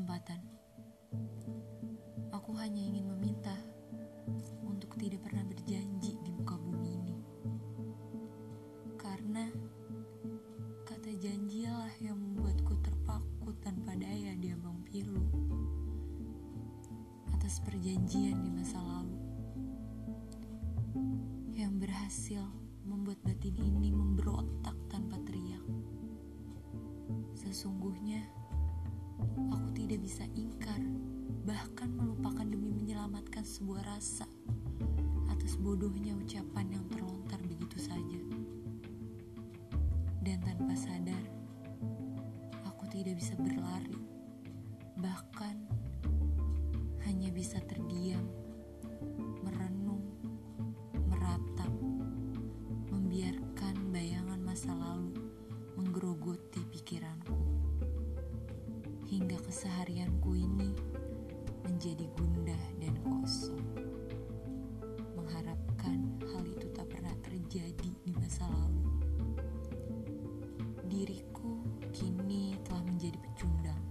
kesempatan. Aku hanya ingin meminta untuk tidak pernah berjanji di muka bumi ini. Karena kata janjilah yang membuatku terpaku tanpa daya di ambang pilu. Atas perjanjian di masa lalu. Yang berhasil membuat batin ini memberontak bisa ingkar, bahkan melupakan demi menyelamatkan sebuah rasa atas bodohnya ucapan yang terlontar begitu saja. Dan tanpa sadar, aku tidak bisa berlari, bahkan hanya bisa terdiam, merenung, meratap, membiarkan bayangan masa lalu keseharianku ini menjadi gundah dan kosong. Mengharapkan hal itu tak pernah terjadi di masa lalu. Diriku kini telah menjadi pecundang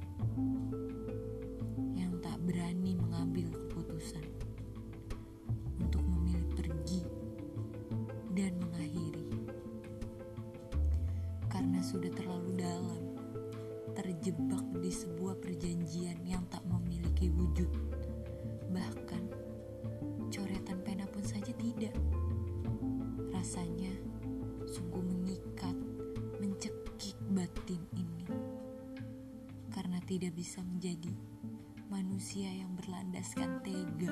yang tak berani mengambil keputusan untuk memilih pergi dan mengakhiri karena sudah terlalu dalam terjebak di sebuah perjanjian yang tak memiliki wujud. Bahkan coretan pena pun saja tidak. Rasanya sungguh mengikat mencekik batin ini. Karena tidak bisa menjadi manusia yang berlandaskan tega